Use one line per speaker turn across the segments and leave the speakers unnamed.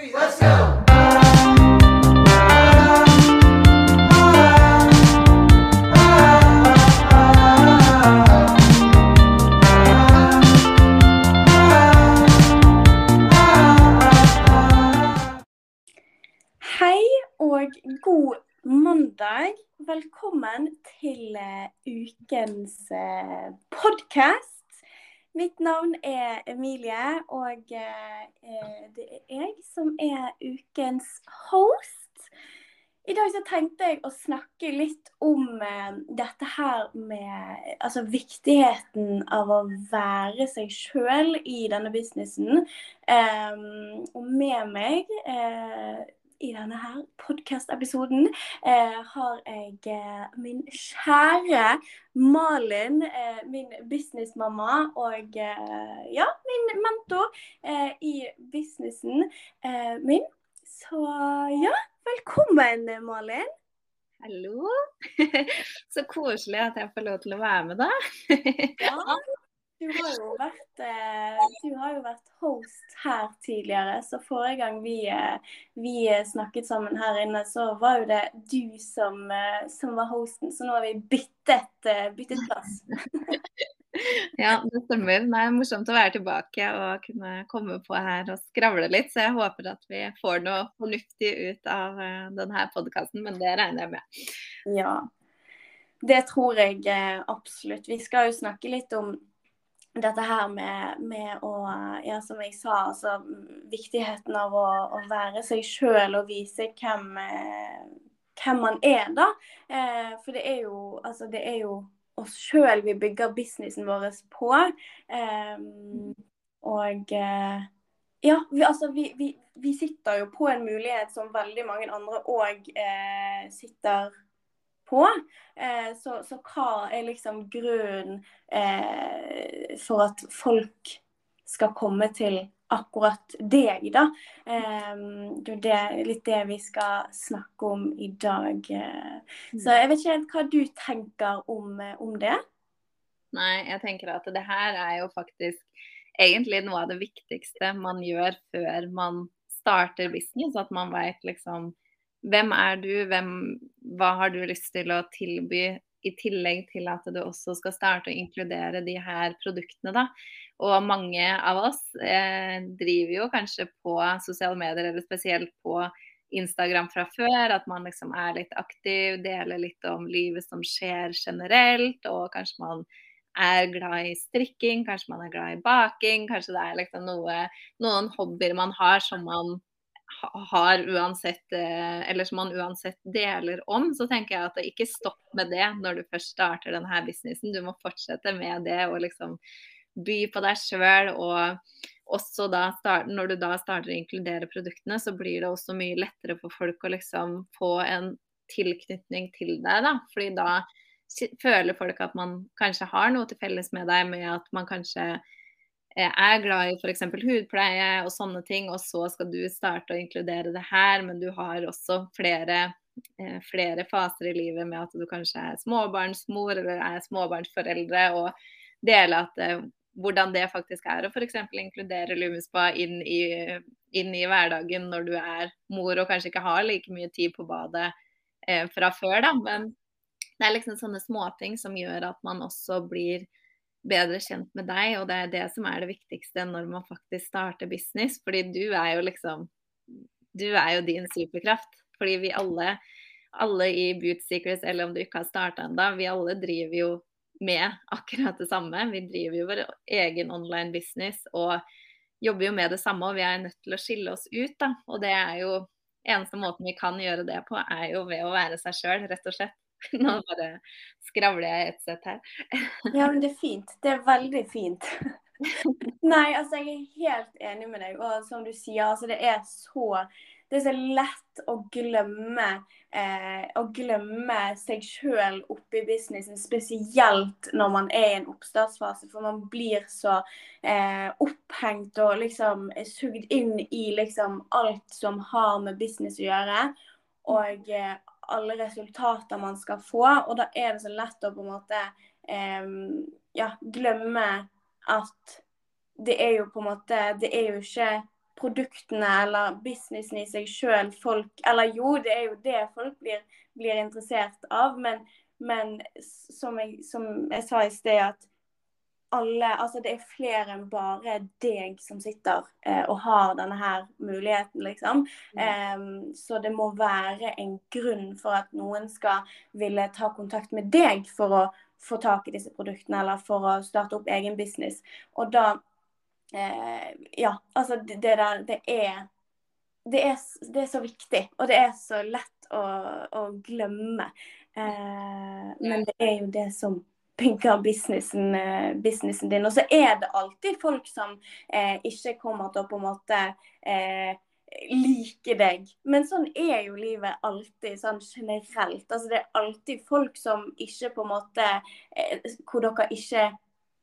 Hei og god mandag. Velkommen til eh, ukens uh, podkast. Mitt navn er Emilie, og eh, eh, det er jeg som er ukens host. I dag så tenkte jeg å snakke litt om eh, dette her med altså viktigheten av å være seg sjøl i denne businessen. Um, og med meg eh, i denne her podkast-episoden eh, har jeg eh, min kjære Malin, eh, min businessmamma og eh, ja, min mentor eh, i businessen eh, min. Så ja, velkommen Malin.
Hallo. Så koselig at jeg får lov til å være med, da.
Ja, du har jo vært, eh, du har jo vært host her tidligere, så forrige gang vi, eh, vi snakket sammen her inne, så var jo det du som, eh, som var hosten. Så nå har vi byttet, eh, byttet plass.
Ja, det stemmer. Det er morsomt å være tilbake og kunne komme på her og skravle litt. Så jeg håper at vi får noe fornuftig ut av eh, denne podkasten, men det regner jeg med.
Ja, det tror jeg eh, absolutt. Vi skal jo snakke litt om dette her med, med å Ja, som jeg sa, altså viktigheten av å, å være seg sjøl og vise hvem, eh, hvem man er, da. Eh, for det er jo Altså, det er jo oss sjøl vi bygger businessen vår på. Eh, og eh, ja, vi, altså vi, vi, vi sitter jo på en mulighet som veldig mange andre òg eh, sitter på. Eh, så, så hva er liksom grunnen eh, for at folk skal komme til akkurat deg, da? Eh, det er litt det vi skal snakke om i dag. eh. Så jeg vet ikke helt hva du tenker om, om det.
Nei, jeg tenker at det her er jo faktisk egentlig noe av det viktigste man gjør før man starter business. At man vet liksom hvem er du, hvem, hva har du lyst til å tilby, i tillegg til at du også skal starte å inkludere de her produktene. da. Og mange av oss eh, driver jo kanskje på sosiale medier, eller spesielt på Instagram fra før. At man liksom er litt aktiv, deler litt om livet som skjer generelt. Og kanskje man er glad i strikking, kanskje man er glad i baking. Kanskje det er liksom noe, noen hobbyer man har som man har uansett eh, Eller som man uansett deler om. Så tenker jeg at det ikke stopp med det når du først starter denne businessen. Du må fortsette med det og liksom by på deg sjøl. Og også da start, når du da starter å inkludere produktene, så blir det også mye lettere for folk å liksom få en tilknytning til deg. da, fordi da føler folk at man kanskje har noe til felles med deg, med at man kanskje eh, er glad i f.eks. hudpleie og sånne ting, og så skal du starte å inkludere det her, men du har også flere, eh, flere faser i livet med at du kanskje er småbarnsmor eller er småbarnsforeldre, og dele at eh, hvordan det faktisk er å f.eks. inkludere Lumispa inn i, inn i hverdagen når du er mor og kanskje ikke har like mye tid på badet eh, fra før, da. Men det er liksom sånne småting som gjør at man også blir bedre kjent med deg, og det er det som er det viktigste når man faktisk starter business. Fordi du er jo liksom Du er jo din superkraft. Fordi vi alle, alle i Boot Secrets, eller om du ikke har starta ennå, vi alle driver jo med akkurat det samme. Vi driver jo vår egen online business og jobber jo med det samme, og vi er nødt til å skille oss ut, da. Og det er jo eneste måten vi kan gjøre det på, er jo ved å være seg sjøl, rett og slett. Nå bare skravler jeg et sett her.
Ja, men det er fint. Det er veldig fint. Nei, altså jeg er helt enig med deg. Og som du sier, altså det er så det er så lett å glemme eh, å glemme seg sjøl oppi businessen, spesielt når man er i en oppstartsfase. For man blir så eh, opphengt og liksom sugd inn i liksom alt som har med business å gjøre. Og eh, alle resultater man skal få. Og da er det så lett å på en måte um, ja, glemme at det er jo på en måte Det er jo ikke produktene eller businessen i seg sjøl folk Eller jo, det er jo det folk blir, blir interessert av, men, men som, jeg, som, jeg, sa i sted, at alle Altså det er flere enn bare deg som sitter eh, og har denne her muligheten, liksom. Mm. Um, så det må være en grunn for at noen skal ville ta kontakt med deg for å få tak i disse produktene, eller for å starte opp egen business. Og da eh, Ja, altså det, det der Det er det er, det er, så viktig, og det er så lett å, å glemme. Eh, men det er jo det som bygger businessen, eh, businessen, din. Og så er det alltid folk som eh, ikke kommer til å på en måte eh, like deg. Men sånn er jo livet alltid, sånn generelt. Altså det er alltid folk som ikke på en måte eh, Hvor dere ikke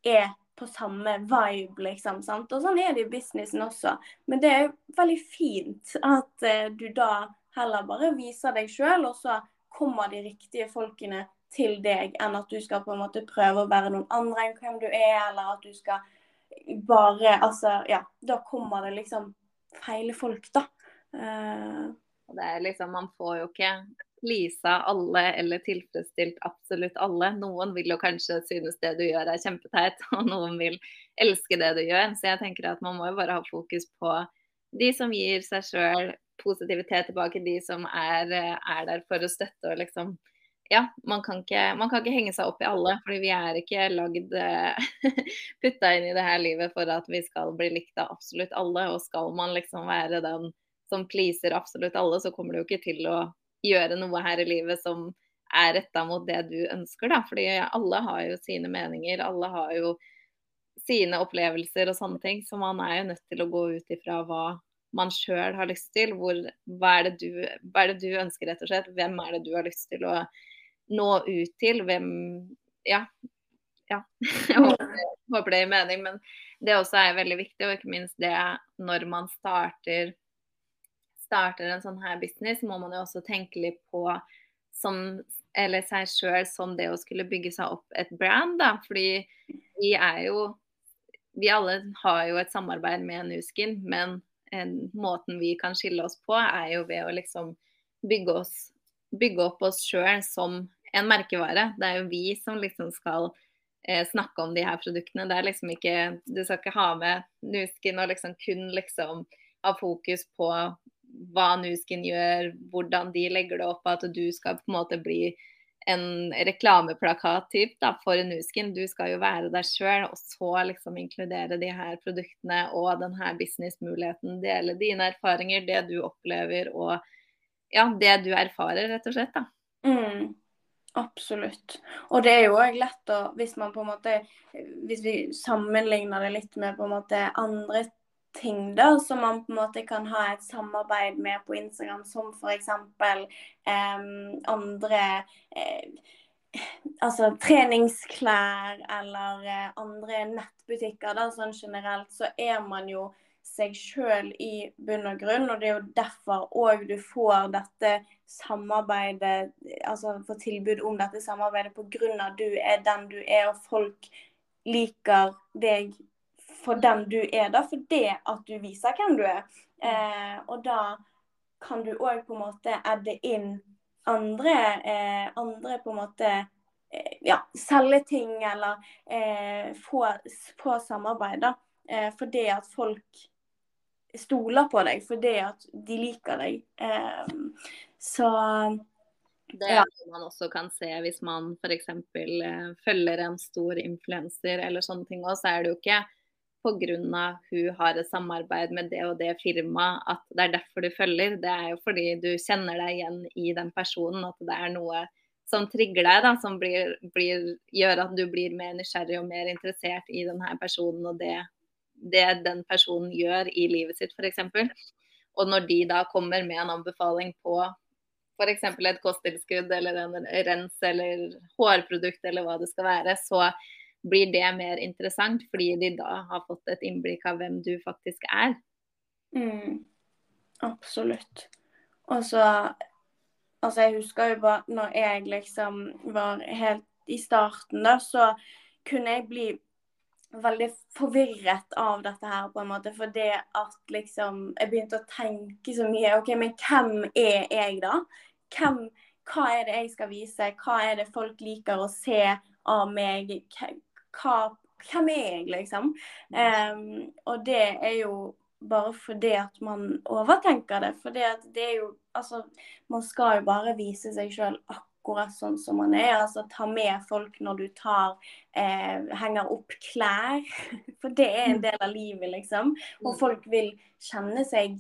er på samme vibe, liksom. sant? Og sånn er det i businessen også. Men det er veldig fint at eh, du da heller bare viser deg sjøl, og så kommer de riktige folkene til deg, enn at du skal på en måte prøve å være noen andre enn hvem du er, eller at du skal bare Altså, ja. Da kommer det liksom feile folk, da. Uh...
Det er liksom, Man får jo ikke pleasa alle eller tilfredsstilt absolutt alle. Noen vil jo kanskje synes det du gjør er kjempeteit, og noen vil elske det du gjør. Så jeg tenker at man må jo bare ha fokus på de som gir seg sjøl positivitet tilbake, de som er, er der for å støtte og liksom ja, man kan, ikke, man kan, ikke, henge seg opp i alle. fordi vi er ikke lagd eh, putta inn i det her livet for at vi skal bli likt av absolutt alle. Og skal man liksom være den som pleaser absolutt alle, så kommer du jo ikke til å gjøre noe her i livet som er retta mot det du ønsker, da. Fordi alle har jo sine meninger. Alle har jo sine opplevelser og sånne ting. Så man er jo nødt til å gå ut ifra hva man sjøl har lyst til. Hvor, hva, er du, hva, er det du, ønsker, rett og slett. Hvem er det du har lyst til å nå ut til. Hvem Ja. ja. Jeg håper, håper det gir mening. Men det også er veldig viktig, og ikke minst det når man starter, starter en sånn her business, må man jo også tenke litt på som, eller seg sjøl som det å skulle bygge seg opp et brand. da, fordi vi er jo Vi alle har jo et samarbeid med Nuskin, men en, måten vi kan skille oss på, er jo ved å liksom bygge, oss, bygge opp oss sjøl som en merkevare. Det er jo vi som liksom skal eh, snakke om de her produktene. Det er liksom ikke Du skal ikke ha med Nuskin og liksom kun liksom ha fokus på hva Nuskin gjør, hvordan de legger det opp, at du skal på en måte bli en reklameplakat typ da, for Nuskin. Du skal jo være deg sjøl, og så liksom inkludere de her produktene og den her businessmuligheten. Dele dine erfaringer, det du opplever og ja, det du erfarer, rett og slett. da.
Mm. Absolutt. Og det er jo òg lett å Hvis man på en måte Hvis vi sammenligner det litt med på en måte andre ting da, som man på en måte kan ha et samarbeid med på Instagram, som f.eks. Eh, andre eh, Altså treningsklær eller eh, andre nettbutikker, da, sånn generelt, så er man jo seg sjøl i bunn og grunn. Og det er jo derfor òg du får dette samarbeidet, altså får tilbud om dette samarbeidet av du er den du er, og folk liker deg for den du er, da, for det at du viser hvem du er. Eh, og da kan du òg på en måte adde inn andre, eh, andre på en måte eh, ja, selge ting eller eh, få, få samarbeid. da. Eh, fordi at folk stoler på deg fordi at de liker deg. Eh, så
det er noe man også kan se hvis man f.eks. Uh, følger en stor influenser eller sånne ting òg, så er det jo ikke pga. hun har et samarbeid med det og det firmaet at det er derfor du følger. Det er jo fordi du kjenner deg igjen i den personen, at det er noe som trigger deg, da, som blir, blir, gjør at du blir mer nysgjerrig og mer interessert i denne personen og det det den personen gjør i livet sitt, f.eks. Og når de da kommer med en anbefaling på f.eks. et kosttilskudd eller en rens eller hårprodukt eller hva det skal være, så blir det mer interessant fordi de da har fått et innblikk av hvem du faktisk er.
Mm, absolutt. Og så Altså, jeg husker jo bare når jeg liksom var helt i starten, da, så kunne jeg bli veldig forvirret av dette her, på en måte. For det at liksom Jeg begynte å tenke så mye. OK, men hvem er jeg, da? Hvem, hva er det jeg skal vise? Hva er det folk liker å se av meg? Hva, hvem er jeg, liksom? Um, og det er jo bare fordi at man overtenker det. For det er jo Altså, man skal jo bare vise seg sjøl akkurat akkurat sånn som man er. Altså ta med folk når du tar eh, henger opp klær. For det er en mm. del av livet, liksom. Og mm. folk vil kjenne seg,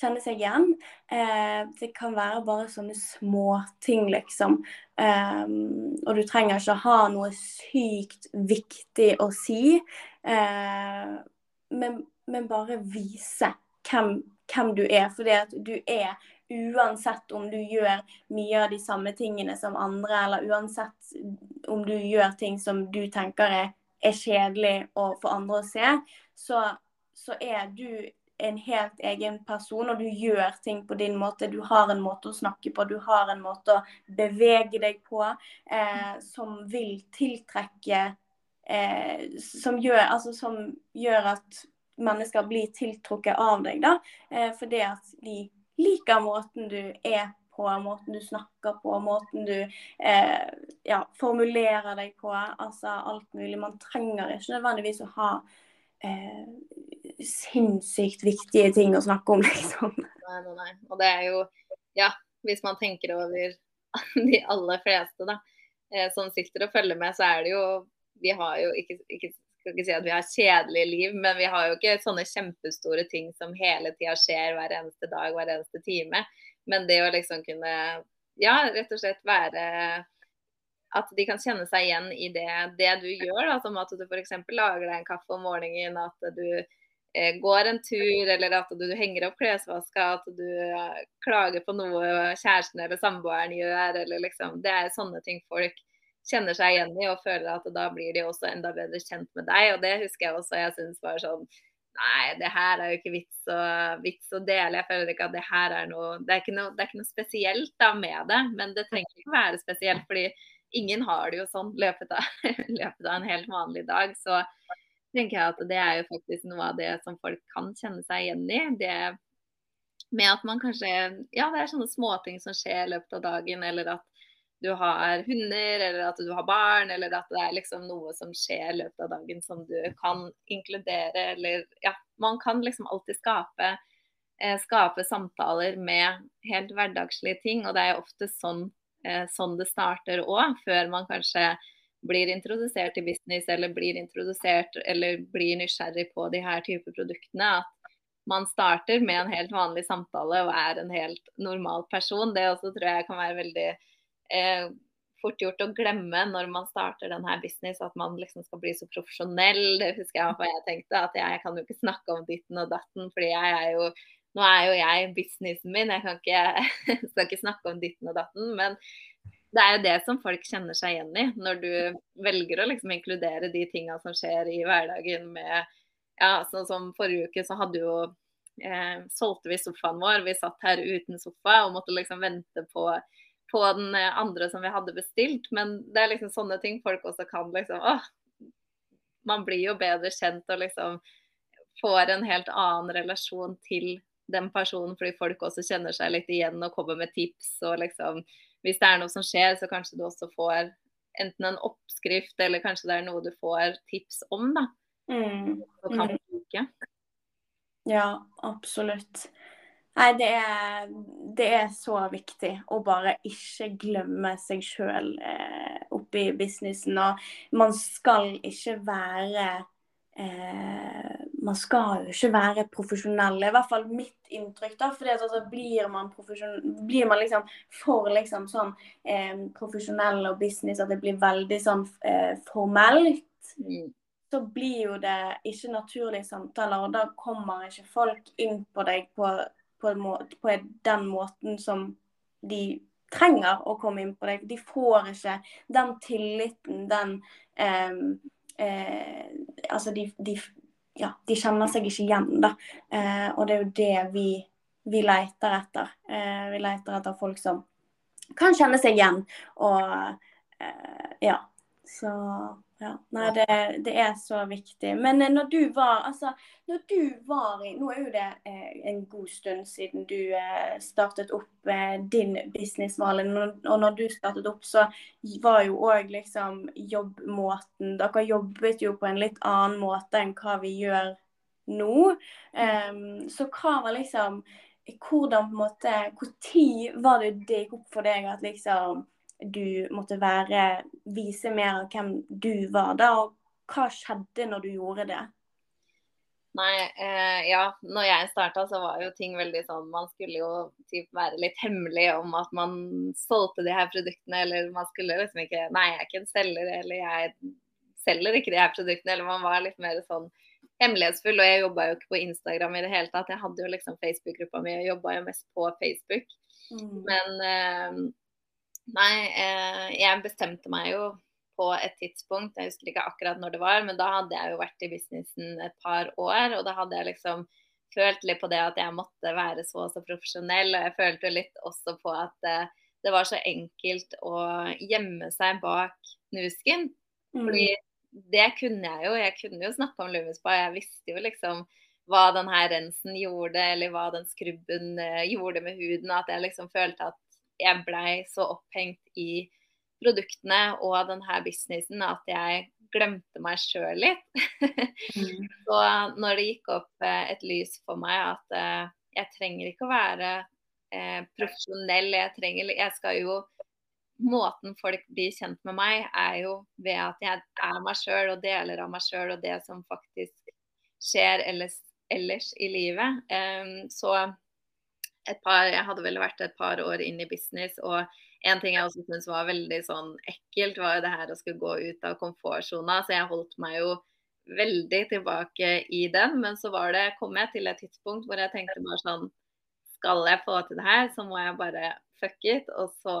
kjenne seg igjen. Eh, det kan være bare sånne småting, liksom. Um, og du trenger ikke ha noe sykt viktig å si. Eh, men, men, bare vise hvem, hvem du er. Fordi at du er uansett om du gjør mye av de samme tingene som andre, eller uansett om du gjør ting som du tenker er, er kjedelig for andre å se, så, så, er du en helt egen person, og du gjør ting på din måte. Du har en måte å snakke på, du har en måte å bevege deg på eh, som vil tiltrekke eh, som, gjør, altså, som gjør at mennesker blir tiltrukket av deg, da. Eh, fordi at de liker måten du er på, måten du snakker på, måten du eh, ja, formulerer deg på. Altså alt mulig. Man trenger ikke nødvendigvis å ha eh, sinnssykt viktige ting å snakke om, liksom.
Nei, nei, nei. Og det er jo, ja, hvis man tenker over de aller fleste, da, eh, som sitter og følger med, så er det jo Vi har jo ikke, ikke skal ikke si at vi har kjedelige liv, men vi har jo ikke sånne kjempestore ting som hele tida skjer hver eneste dag, hver eneste time. Men det å liksom kunne, ja, rett og slett være At de kan kjenne seg igjen i det, det du gjør. Da, som at du f.eks. lager deg en kaffe om morgenen, at du eh, går en tur, eller at du henger opp klesvaska, at du eh, klager på noe kjæresten eller samboeren gjør, eller liksom Det er sånne ting folk kjenner seg igjen i og føler at da blir de også enda bedre kjent med deg. Og det husker jeg også jeg syns var sånn Nei, det her er jo ikke vits å, vits å dele. Jeg føler ikke at det her er noe Det er ikke noe, er ikke noe spesielt da med det, men det trenger ikke være spesielt. fordi ingen har det jo sånn løpet av, løpet av en helt vanlig dag. Så tenker jeg at det er jo faktisk noe av det som folk kan kjenne seg igjen i. Det med at man kanskje Ja, det er sånne småting som skjer i løpet av dagen, eller at du har hunder, eller at du har barn, eller at det er liksom noe som skjer i løpet av dagen som du kan inkludere, eller ja, man kan liksom alltid skape, eh, skape samtaler med helt hverdagslige ting, og det er jo ofte sånn, eh, sånn det starter òg, før man kanskje blir introdusert i business eller blir introdusert eller blir nysgjerrig på de her type produktene. At man starter med en helt vanlig samtale og er en helt normal person. Det også tror jeg kan være veldig eh, fort gjort å glemme når man starter denne business, at man liksom skal bli så profesjonell. Det husker jeg hva jeg tenkte, at jeg kan jo ikke snakke om ditten og datten, fordi jeg er jo nå er jo jeg businessen min, jeg kan ikke, skal ikke snakke om ditten og datten. Men det er jo det som folk kjenner seg igjen i, når du velger å liksom inkludere de tinga som skjer i hverdagen med Ja, sånn som forrige uke så hadde jo eh, solgte vi sofaen vår. Vi satt her uten sofa og måtte liksom vente på på den eh, andre som vi hadde bestilt. Men det er liksom sånne ting folk også kan liksom åh, Man blir jo bedre kjent og liksom får en helt annen relasjon til den personen, fordi folk også kjenner seg litt igjen og kommer med tips. og liksom Hvis det er noe som skjer, så kanskje du også får enten en oppskrift, eller kanskje det er noe du får tips om, da.
Mm. mm. Ja, absolutt. Nei, det er, det er, så viktig å bare ikke glemme seg sjøl eh, oppi businessen. Og man skal ikke være eh, Man skal jo ikke være profesjonell. I hvert fall mitt inntrykk. da, for altså, blir man, blir man liksom for liksom sånn eh, profesjonell og business at det blir veldig sånn eh, formelt, mm. så blir jo det ikke naturlige samtaler. Og da kommer ikke folk inn på deg på på, måte, på, den måten som de trenger å komme inn på det. De får ikke den tilliten, den eh, eh, Altså, de, de, ja, de, kjenner seg ikke igjen, da. Eh, og det er jo det vi, vi leter etter. Eh, vi leter etter folk som kan kjenne seg igjen og eh, ja, Så ja. Nei, det, det, er så viktig. Men eh, når du var Altså, når du var i Nå er jo det eh, en god stund siden du eh, startet opp eh, din business, Malin. Og når du startet opp, så var jo òg liksom jobbmåten Dere jobbet jo på en litt annen måte enn hva vi gjør nå. Um, så hva var liksom Hvordan på en måte Når var det det gikk opp for deg at liksom du måtte være Vise mer av hvem du var da, og hva skjedde når du gjorde det?
Nei, eh, ja. Når jeg starta, så var jo ting veldig sånn Man skulle jo typ, være litt hemmelig om at man solgte de her produktene, eller man skulle liksom ikke Nei, jeg er ikke en selger, eller jeg selger ikke de her produktene. Eller man var litt mer sånn hemmelighetsfull. Og jeg jobba jo ikke på Instagram i det hele tatt. Jeg hadde jo liksom Facebook-gruppa mi og jobba jo mest på Facebook. Mm. Men eh, Nei, eh, jeg bestemte meg jo på et tidspunkt, jeg husker ikke akkurat når det var, men da hadde jeg jo vært i businessen et par år, og da hadde jeg liksom følt litt på det at jeg måtte være så og så profesjonell, og jeg følte litt også på at eh, det var så enkelt å gjemme seg bak Nusken. Mm. Fordi det kunne jeg jo. Jeg kunne jo snakke om Lumispa. Jeg visste jo liksom hva den her rensen gjorde, eller hva den skrubben uh, gjorde med huden. At jeg liksom følte at jeg blei så opphengt i produktene og denne businessen at jeg glemte meg sjøl litt. mm. Så når det gikk opp eh, et lys for meg at uh, jeg trenger ikke å være uh, profesjonell, jeg, trenger, jeg skal jo Måten folk blir kjent med meg, er jo ved at jeg er meg sjøl og deler av meg sjøl og det som faktisk skjer ellers, ellers i livet. Um, så et par, jeg hadde vel vært et par år inn i business. og en ting jeg også syntes var veldig sånn ekkelt, var jo det her å skulle gå ut av komfortsona. Så jeg holdt meg jo veldig tilbake i den. Men så var det, kom jeg til et tidspunkt hvor jeg tenkte bare sånn Skal jeg få til det her, så må jeg bare fuck it og så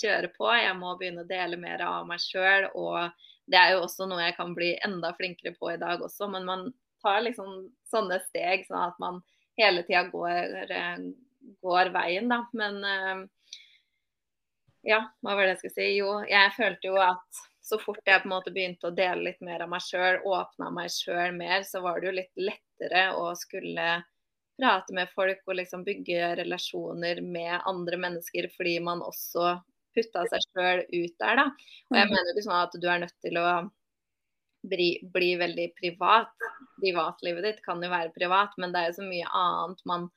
kjøre på. Jeg må begynne å dele mer av meg sjøl. Og det er jo også noe jeg kan bli enda flinkere på i dag også. Men man tar liksom sånne steg sånn at man hele tida går, eh, går, veien, da. Men eh, ja, hva var det jeg skulle si? Jo, jeg følte jo at så fort jeg på en måte begynte å dele litt mer av meg sjøl, åpna meg sjøl mer, så var det jo litt lettere å skulle prate med folk og liksom bygge relasjoner med andre mennesker fordi man også putta seg sjøl ut der, da. Og jeg mm. mener ikke sånn at du er nødt til å bli, bli, veldig privat. Privatlivet ditt kan jo være privat, men det er jo så mye annet man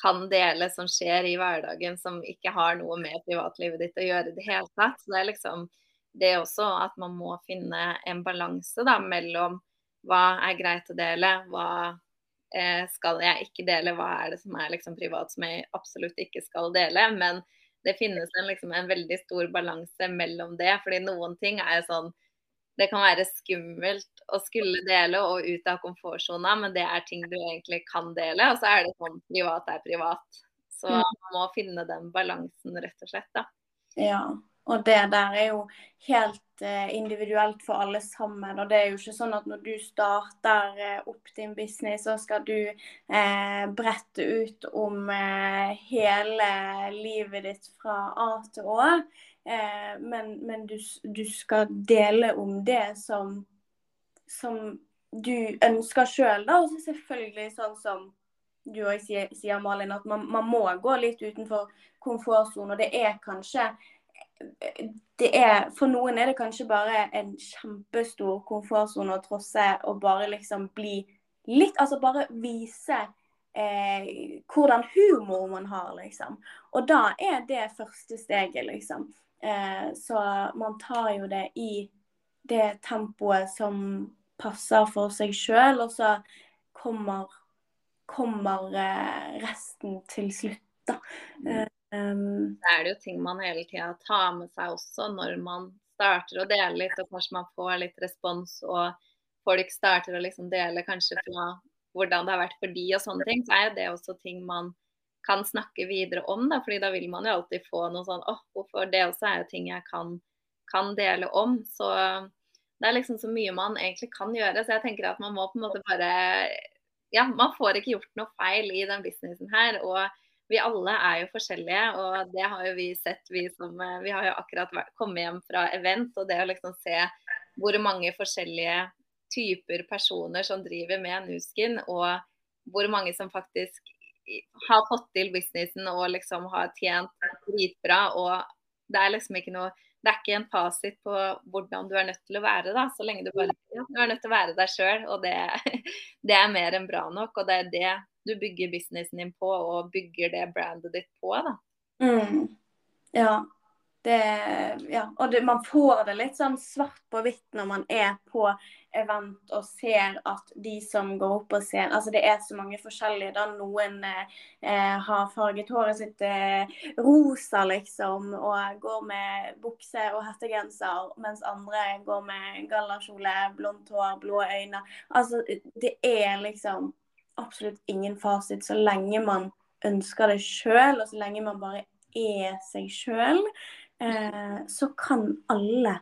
kan dele som skjer i hverdagen som ikke har noe med privatlivet ditt å gjøre i det hele tatt. Så det er liksom det også at man må finne en balanse da, mellom hva er greit å dele, hva eh, skal jeg ikke dele, hva er det som er liksom privat som jeg absolutt ikke skal dele. Men det finnes en, liksom, en veldig stor balanse mellom det. fordi noen ting er sånn det kan være skummelt å skulle dele og ut av komfortsona, men det er ting du egentlig kan dele. Og så er det sånn privat er privat. Så man må finne den balansen, rett og slett. da.
Ja, og det der er jo helt eh, individuelt for alle sammen. Og det er jo ikke sånn at når du starter eh, opp din business, så skal du eh, brette ut om eh, hele livet ditt fra A til Å. Eh, men, men du, du, skal dele om det som, som du ønsker sjøl, da. Og så selvfølgelig sånn som du òg sier, Malin, at man, man, må gå litt utenfor komfortsonen. Og det er kanskje det er, For noen er det kanskje bare en kjempestor komfortsone å trosse og bare liksom bli litt Altså bare vise eh, hvordan humor man har, liksom. Og da er det første steget, liksom. Eh, så man tar jo det i det tempoet som passer for seg sjøl, og så kommer, kommer eh, resten til slutt, da.
Mm. Um, er det jo ting man hele tida tar med seg også når man starter å dele litt, og kanskje man får litt respons, og folk starter å liksom dele kanskje fra hvordan det har vært for de og sånne ting, så er det også ting man kan snakke videre om. Da, fordi da vil man jo alltid få noe sånn åh, hvorfor det også er jo ting jeg kan, kan, dele om. Så det er liksom så mye man egentlig kan gjøre. Så jeg tenker at man må på en måte bare Ja, man får ikke gjort noe feil i den businessen her. Og vi alle er jo forskjellige, og det har jo vi sett, vi som Vi har jo akkurat kommet hjem fra event, og det å liksom se hvor mange forskjellige typer personer som driver med Nuskin, og hvor mange som faktisk har fått til businessen og liksom har tjent dritbra. Og det er liksom ikke noe det er ikke en fasit på hvordan du er nødt til å være, da, så lenge du bare du er nødt til å være deg sjøl. Og det, det, er mer enn bra nok. Og det er det du bygger businessen din på, og bygger det brandet ditt på. da.
Mm. Ja, det, ja, og det, man får det litt sånn svart på hvitt når man er på event og ser at de som går opp og ser Altså det er så mange forskjellige. da Noen eh, har farget håret sitt eh, rosa, liksom, og går med bukse og hettegenser, mens andre går med gallakjole, blondt hår, blå øyne. Altså det er liksom absolutt ingen fasit så lenge man ønsker det sjøl, og så lenge man bare er seg sjøl eh, så kan alle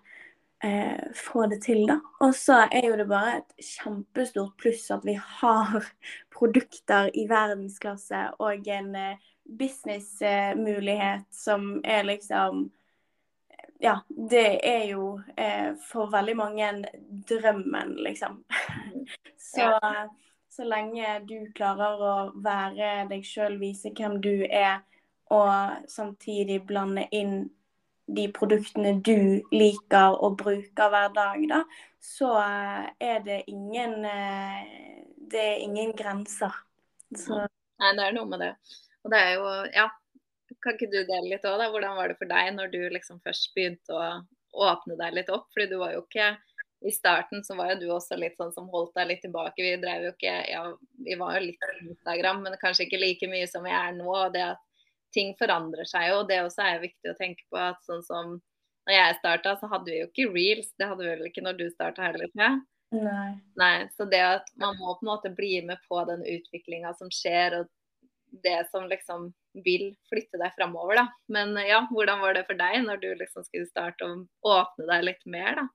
eh, få det til, da. Og så er jo det bare et kjempestort pluss at vi har produkter i verdensklasse og en eh, businessmulighet som er liksom ja, det er jo eh, for veldig mange drømmen, liksom. så, så lenge du klarer å være deg sjøl, vise hvem du er, og samtidig blande inn de produktene du liker og bruker hver dag, da, så eh, er det ingen eh, Det er ingen grenser. Så.
Nei, det er noe med det. Og det er jo Ja, kan ikke du dele litt òg, da? Hvordan var det for deg når du liksom først begynte å åpne deg litt opp? Fordi du var jo ikke i starten så var jo du også litt sånn som holdt deg litt tilbake. Vi drev jo ikke Ja, vi var jo litt på Instagram, men kanskje ikke like mye som vi er nå. og det at ting forandrer seg jo. og Det også er viktig å tenke på. at sånn som når jeg starta, så hadde vi jo ikke reels. Det hadde vi vel ikke når du starta heller? Ja?
Nei.
Nei. Så det at man må på en måte bli med på den utviklinga som skjer, og det som liksom vil flytte deg framover, da. Men ja, hvordan var det for deg når du liksom skulle starte å åpne deg litt mer, da?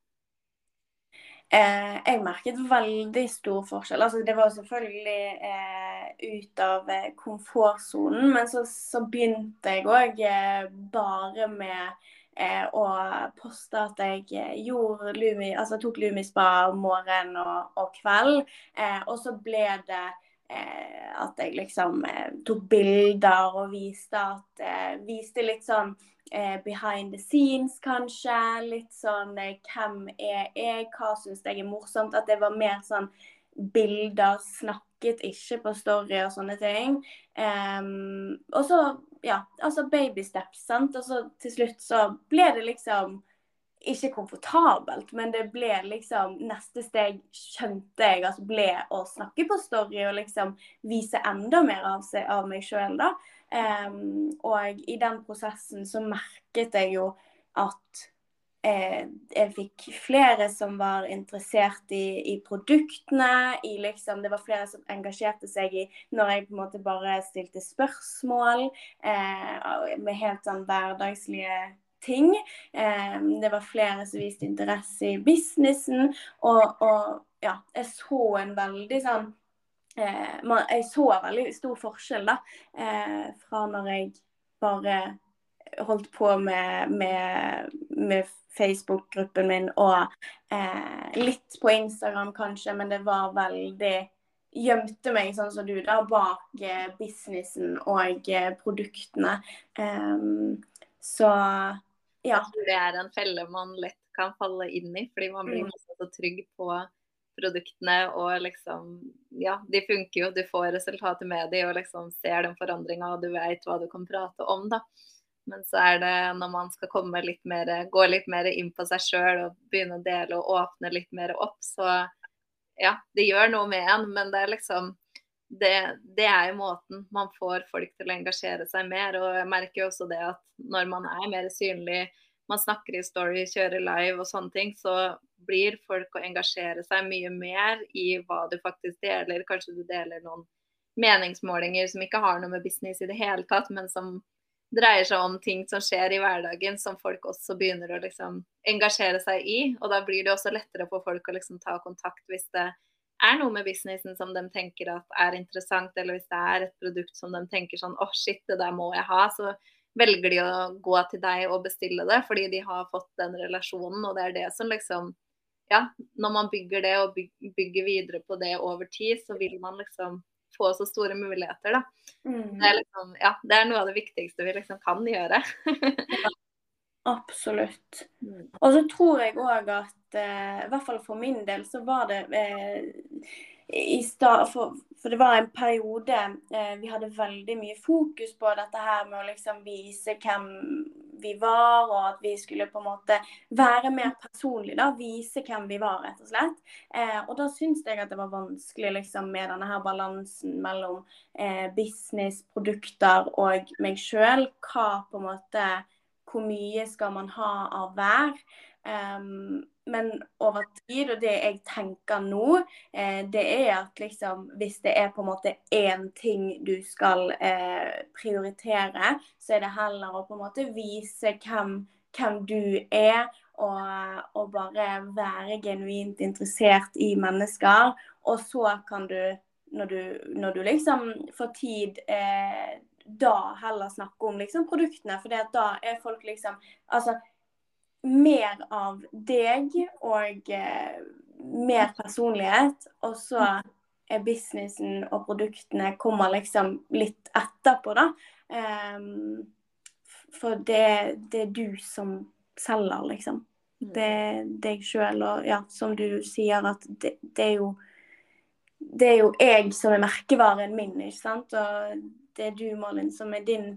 Eh, jeg merket veldig stor forskjell. Altså, det var selvfølgelig eh, ut av eh, komfortsonen, men så, så, begynte jeg òg eh, bare med eh, å poste at jeg eh, gjorde Lumi, altså tok Lumispa morgenen og, og kveld. og så ble det at jeg liksom tok bilder og viste at Viste litt sånn eh, behind the scenes, kanskje. Litt sånn eh, hvem er jeg, hva syns jeg er morsomt. At det var mer sånn bilder, snakket ikke på story og sånne ting. Um, og så, ja, altså baby steps, sant. Og så til slutt så ble det liksom ikke komfortabelt, men det ble liksom Neste steg skjønte jeg at ble å snakke på story og liksom vise enda mer av, seg, av meg sjøl, da. Um, og i den prosessen så merket jeg jo at eh, jeg fikk flere som var interessert i, i produktene. I liksom, det var flere som engasjerte seg i når jeg på en måte bare stilte spørsmål eh, med helt sånn hverdagslige ting. Det var flere som viste interesse i businessen. Og, og ja, jeg så en veldig sånn eh, Jeg så veldig stor forskjell da, eh, fra når jeg bare holdt på med, med, med Facebook-gruppen min og eh, litt på Instagram kanskje, men det var veldig Gjemte meg sånn som du, da, bak businessen og produktene. Um, så ja.
Det er en felle man lett kan falle inn i, fordi man blir mm. så trygg på produktene og liksom Ja, de funker jo, du får resultater med de og liksom ser den forandringa og du vet hva du kan prate om, da. Men så er det når man skal komme litt mer, gå litt mer inn på seg sjøl og begynne å dele og åpne litt mer opp, så ja, det gjør noe med en, men det er liksom det, det, er jo måten man får folk til å engasjere seg mer. Og jeg merker jo også det at når man er mer synlig, man snakker i story, kjører live og sånne ting, så blir folk å engasjere seg mye mer i hva du faktisk deler. Kanskje du deler noen meningsmålinger som ikke har noe med business i det hele tatt, men som dreier seg om ting som skjer i hverdagen som folk også begynner å liksom engasjere seg i. Og da blir det også lettere for folk å liksom ta kontakt hvis det er noe med businessen som de tenker at er interessant, eller hvis det er et produkt som de tenker sånn åh oh, shit, det der må jeg ha, så velger de å gå til deg og bestille det fordi de har fått den relasjonen, og det er det som liksom Ja, når man bygger det og bygger videre på det over tid, så vil man liksom få så store muligheter, da. Mm. Det, er liksom, ja, det er noe av det viktigste vi liksom kan gjøre.
Absolutt. Mm. Og så tror jeg òg at, eh, i hvert fall for min del, så var det eh, i stad for, for, det var en periode eh, vi hadde veldig mye fokus på dette her med å liksom vise hvem vi var, og at vi skulle på en måte være mer personlige. da, Vise hvem vi var, rett og slett. Eh, og da syns jeg at det var vanskelig liksom med denne her balansen mellom eh, business, produkter og meg sjøl. Hva på en måte Hvor mye skal man ha av hver? Um, men over tid, og det jeg tenker nå, eh, det er at liksom hvis det er på en måte én ting du skal eh, prioritere, så er det heller å på en måte vise hvem, hvem du er, og, og, bare være genuint interessert i mennesker. Og så kan du, når du, når du liksom får tid eh, da heller snakke om liksom produktene, for da er folk liksom Altså mer av deg og eh, mer personlighet. Og så er businessen og produktene kommer liksom litt etterpå, da. Um, for det, det, er du som selger, liksom. Mm. Det er deg sjøl, og ja, som du sier, at det, det, er jo Det er jo jeg som er merkevaren min, ikke sant. Og det er du, Malin, som er din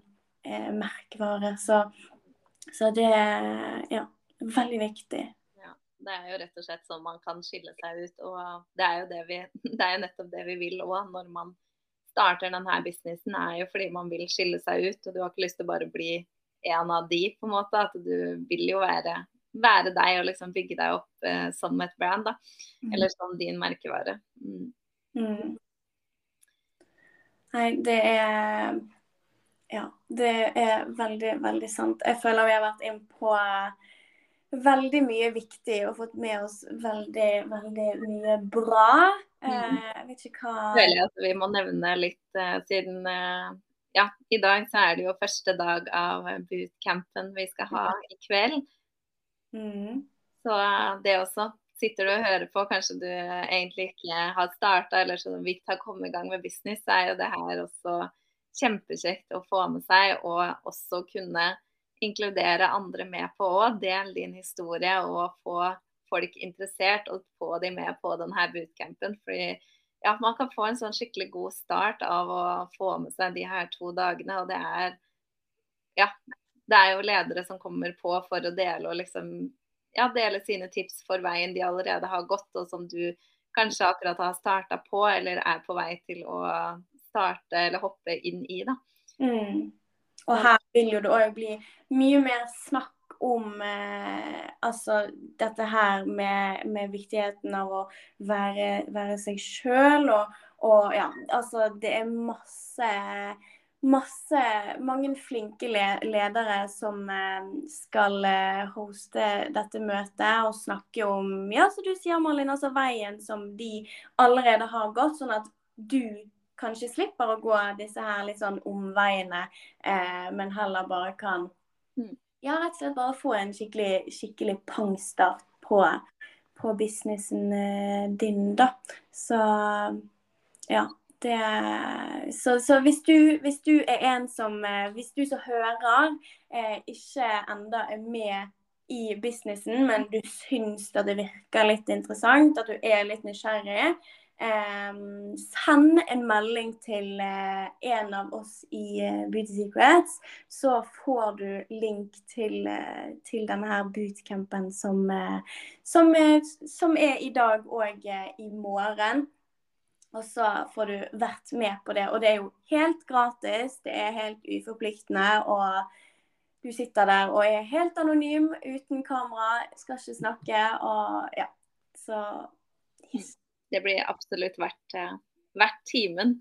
eh, merkevare. Så, så det Ja. Veldig viktig.
Ja, det er jo rett og slett sånn man kan skille seg ut. Og det er jo, det vi, det er jo nettopp det vi vil òg når man starter denne businessen, er jo fordi man vil skille seg ut. Og du har ikke lyst til å bare bli en av de, på en måte. At du vil jo være, være deg og liksom bygge deg opp eh, som et brand, da. Mm. Eller som din merkevare. Mm. Mm.
Nei, det er Ja, det er veldig, veldig sant. Jeg føler vi har vært inn på veldig mye viktig og fått med oss veldig, veldig mye bra. Mm. Eh, jeg vet ikke hva
Føler at vi må nevne litt uh, siden uh, Ja, i dag så er det jo første dag av bootcampen vi skal ha i kveld. Mm. Så det også sitter du og hører på, kanskje du egentlig ikke har starta eller så vidt har kommet i gang med business, så er jo det her også kjempekjekt å få med seg og også kunne inkludere andre med på òg. Del din historie og få folk interessert og få dem med på denne bootcampen. Fordi ja, man kan få en sånn skikkelig god start av å få med seg de her to dagene. Og det er ja, det er jo ledere som kommer på for å dele og liksom ja, dele sine tips for veien de allerede har gått, og som du kanskje akkurat har starta på eller er på vei til å starte eller hoppe inn i. da.
Mm. Og her vil jo det òg bli mye mer snakk om eh, altså dette her med, med, viktigheten av å være, være seg sjøl. Og, og, ja, altså det er masse masse, mange flinke ledere som eh, skal eh, hoste dette møtet og snakke om ja, som du sier, Malin, altså veien som de allerede har gått, sånn at du kanskje slipper å gå disse her litt sånn omveiene, eh, men heller bare kan mm. ja, rett og slett bare få en skikkelig, skikkelig pangstart på, på businessen eh, din, da. Så ja. Det, så, så hvis, du, hvis, du, er en som eh, Hvis du som hører eh, ikke enda er med i businessen, men du syns at det virker litt interessant, at du er litt nysgjerrig, eh, send en melding til uh, en av oss i Beauty Secrets, så får du link til, til denne her bootcampen som, som, som, er i dag og i morgen. Og så får du vært med på det. Og det er jo helt gratis, det er helt uforpliktende. Og du sitter der og er helt anonym, uten kamera, skal ikke snakke og ja. Så
yes det blir absolutt verdt, uh, verdt timen.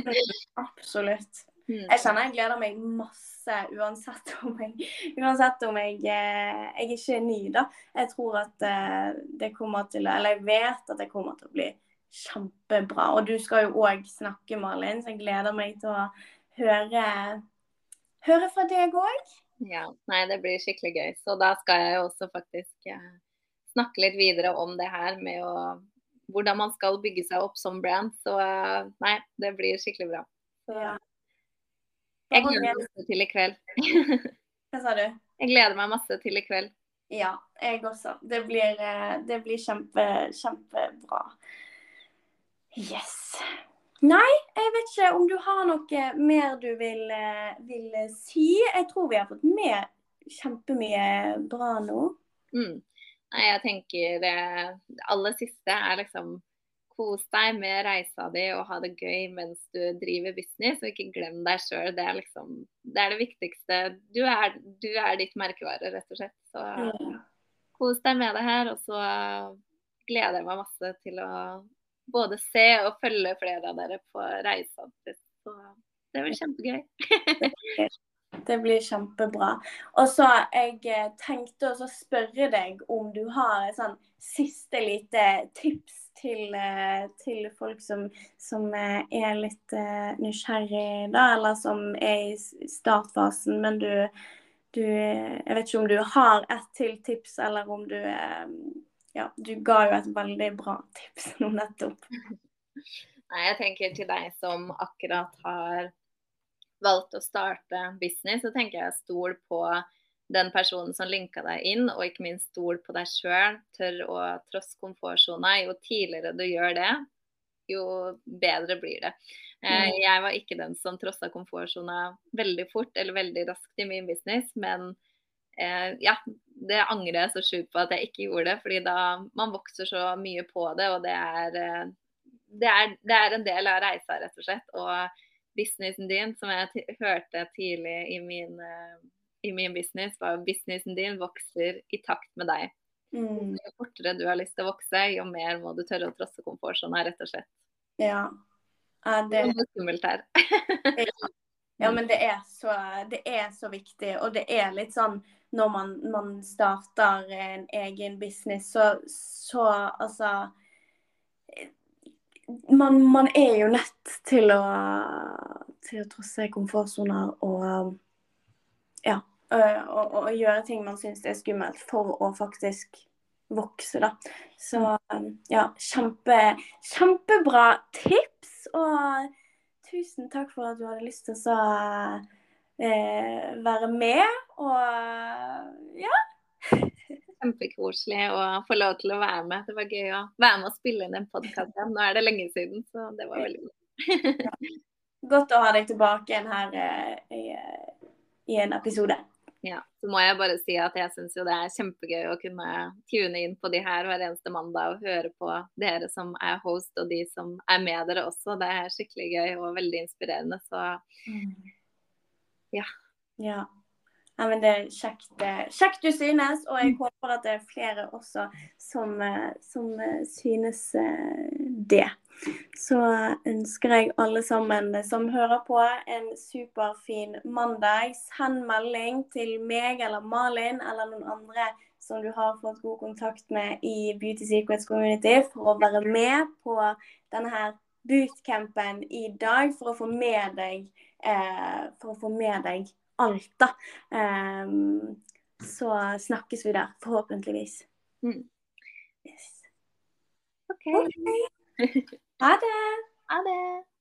absolutt. Mm. Jeg kjenner jeg gleder meg masse uansett om jeg, uansett om jeg, jeg er ikke er ny, da. Jeg tror at eh, det kommer til Eller jeg vet at det kommer til å bli kjempebra. Og du skal jo òg snakke, Malin, så jeg gleder meg til å høre, høre fra deg òg.
Ja, nei, det blir skikkelig gøy. Så da skal jeg jo også faktisk eh, snakke litt videre om det her med å hvordan man skal bygge seg opp som brand. Så eh, nei, det blir skikkelig bra. Så,
Ja.
jeg gleder meg masse til i kveld.
Hva sa du?
Jeg gleder meg masse til i kveld.
Ja, jeg også. Det blir, eh, det blir kjempe, kjempebra. Yes. Nei, jeg vet ikke om du har noe mer du vil, eh, vil si. Jeg tror vi har fått med kjempemye bra nå.
Mm. Nei, jeg tenker det aller siste er liksom kos deg med reisa di og ha det gøy mens du driver business, og ikke glem deg sjøl. Det liksom det er det viktigste. Du er, du er ditt merkevare, rett og slett. Så
ja.
kos deg med det her, og så gleder jeg meg masse til å både se og følge flere av dere på reisa. Så det blir kjempegøy.
Det blir kjempebra. Og så jeg eh, tenkte å spørre deg om du har et sånn siste lite tips til, eh, til folk som, som eh, er litt nysgjerrig, da, eller som er i startfasen, men du, du Jeg vet ikke om du har ett til tips, eller om du Ja, du ga jo et veldig bra tips nå nettopp.
Nei, jeg tenker til deg som akkurat har valgt å starte business, så tenker jeg stol på den personen som linka deg inn, og ikke minst stol på deg sjøl. Tør å trosse komfortsona. Jo tidligere du gjør det, jo bedre blir det. Eh,
Mm.
jeg var ikke den som trossa komfortsona veldig fort eller veldig raskt i min business, men eh, ja, det angrer jeg så sjukt på at jeg ikke gjorde det. fordi da man vokser så mye på det, og det er, eh, det er, det er en del av reisa, rett og slett. Og businessen din, som jeg hørte tidlig i min, eh, i min business, var businessen din vokser i takt med deg.
Mm,
Jo fortere du har lyst til å vokse, jo mer må du tørre å trosse komfortsona, rett og slett.
ja. ja det,
Det er skummelt her.
Ja, men det er, så, det er så viktig. Og det er litt sånn når man, man starter en egen business, så, så altså man, man er jo nødt til å, til å trosse komfortsoner og ja, og, og gjøre ting man syns er skummelt for å faktisk vokse, da. Så ja, kjempe, kjempebra tips. Og tusen takk for at du hadde lyst til å så, eh, være med. Og ja.
Kjempekoselig å få lov til å være med. Det var gøy å være med og spille inn en podkast igjen. Nå er det lenge siden, så det var veldig gøy.
Godt å ha deg tilbake igjen her eh, i, i en episode.
Ja, så må jeg bare si at jeg syns jo det er kjempegøy å kunne tune inn på de her hver eneste mandag og høre på dere som er host og de som er med dere også. Det er skikkelig gøy og veldig inspirerende. Så Ja.
Ja. ja men det er kjekt, kjekt du synes, og jeg håper at det er flere også som, eh, som eh, synes eh, det. Så ønsker jeg alle sammen som hører på, en superfin mandag. Send melding til meg eller Malin eller noen andre som du har fått god kontakt med i Beauty Secrets Community for å være med på denne her bootcampen i dag for å få med deg eh, for å få med deg alt, da. Um, så snakkes vi der, forhåpentligvis.
Mm.
Yes.
OK.
OK. Ha det.
Ha det.